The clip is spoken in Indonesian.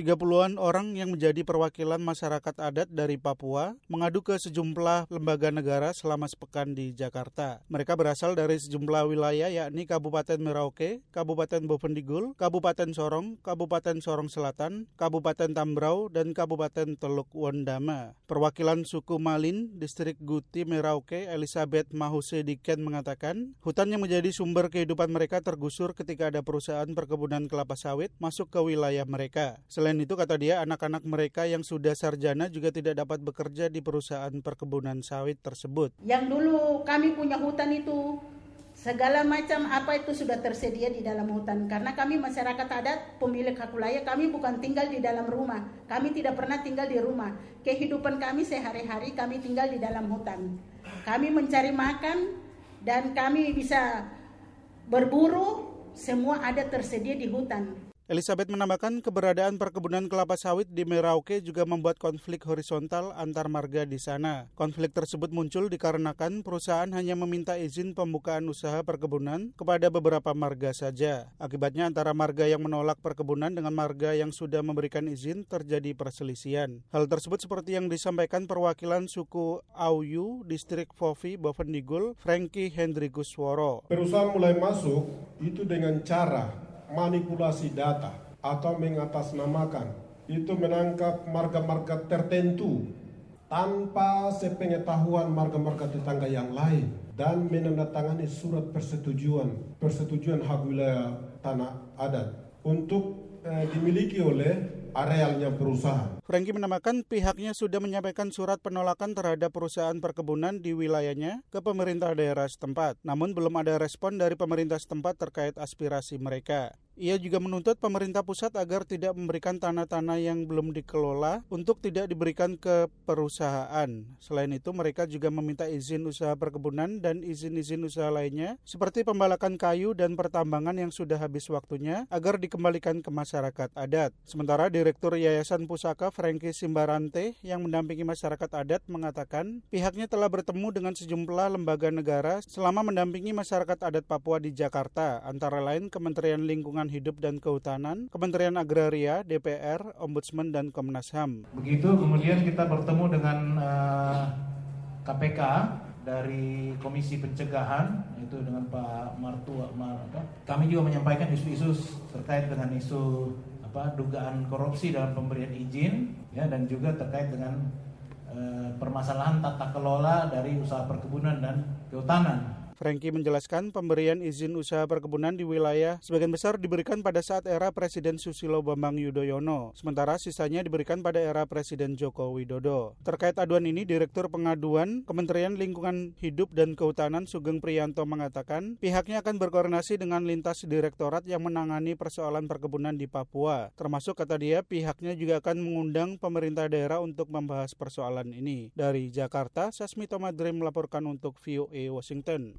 30-an orang yang menjadi perwakilan masyarakat adat dari Papua mengadu ke sejumlah lembaga negara selama sepekan di Jakarta. Mereka berasal dari sejumlah wilayah yakni Kabupaten Merauke, Kabupaten Bovendigul, Kabupaten Sorong, Kabupaten Sorong Selatan, Kabupaten Tambrau, dan Kabupaten Teluk Wondama. Perwakilan suku Malin, Distrik Guti Merauke, Elizabeth Mahuse Diken mengatakan, hutan yang menjadi sumber kehidupan mereka tergusur ketika ada perusahaan perkebunan kelapa sawit masuk ke wilayah mereka. Selain Selain itu, kata dia, anak-anak mereka yang sudah sarjana juga tidak dapat bekerja di perusahaan perkebunan sawit tersebut. Yang dulu kami punya hutan itu segala macam apa itu sudah tersedia di dalam hutan. Karena kami masyarakat adat pemilik hak wilayah kami bukan tinggal di dalam rumah. Kami tidak pernah tinggal di rumah. Kehidupan kami sehari-hari kami tinggal di dalam hutan. Kami mencari makan dan kami bisa berburu semua ada tersedia di hutan Elizabeth menambahkan keberadaan perkebunan kelapa sawit di Merauke juga membuat konflik horizontal antar marga di sana. Konflik tersebut muncul dikarenakan perusahaan hanya meminta izin pembukaan usaha perkebunan kepada beberapa marga saja. Akibatnya antara marga yang menolak perkebunan dengan marga yang sudah memberikan izin terjadi perselisihan. Hal tersebut seperti yang disampaikan perwakilan suku Auyu, distrik Fofi, Bovendigul, Frankie Hendrikus Woro. Perusahaan mulai masuk itu dengan cara manipulasi data atau mengatasnamakan itu menangkap marga-marga tertentu tanpa sepengetahuan marga-marga tetangga yang lain dan menandatangani surat persetujuan persetujuan hak wilayah tanah adat. Untuk eh, dimiliki oleh arealnya perusahaan. Franky menambahkan pihaknya sudah menyampaikan surat penolakan terhadap perusahaan perkebunan di wilayahnya ke pemerintah daerah setempat. Namun belum ada respon dari pemerintah setempat terkait aspirasi mereka. Ia juga menuntut pemerintah pusat agar tidak memberikan tanah-tanah yang belum dikelola untuk tidak diberikan ke perusahaan. Selain itu, mereka juga meminta izin usaha perkebunan dan izin-izin usaha lainnya seperti pembalakan kayu dan pertambangan yang sudah habis waktunya agar dikembalikan ke masyarakat adat. Sementara Direktur Yayasan Pusaka Franky Simbarante yang mendampingi masyarakat adat mengatakan pihaknya telah bertemu dengan sejumlah lembaga negara selama mendampingi masyarakat adat Papua di Jakarta, antara lain Kementerian Lingkungan Hidup dan Kehutanan, Kementerian Agraria, DPR, Ombudsman, dan Komnas HAM. Begitu kemudian kita bertemu dengan uh, eh, KPK dari Komisi Pencegahan itu dengan Pak Martua Mar? Kami juga menyampaikan isu-isu terkait dengan isu apa dugaan korupsi dalam pemberian izin ya dan juga terkait dengan uh, permasalahan tata kelola dari usaha perkebunan dan kehutanan Franky menjelaskan pemberian izin usaha perkebunan di wilayah sebagian besar diberikan pada saat era Presiden Susilo Bambang Yudhoyono, sementara sisanya diberikan pada era Presiden Joko Widodo. Terkait aduan ini, Direktur Pengaduan Kementerian Lingkungan Hidup dan Kehutanan Sugeng Priyanto mengatakan pihaknya akan berkoordinasi dengan lintas direktorat yang menangani persoalan perkebunan di Papua. Termasuk kata dia, pihaknya juga akan mengundang pemerintah daerah untuk membahas persoalan ini. Dari Jakarta, Sasmito Madrim melaporkan untuk VOA Washington.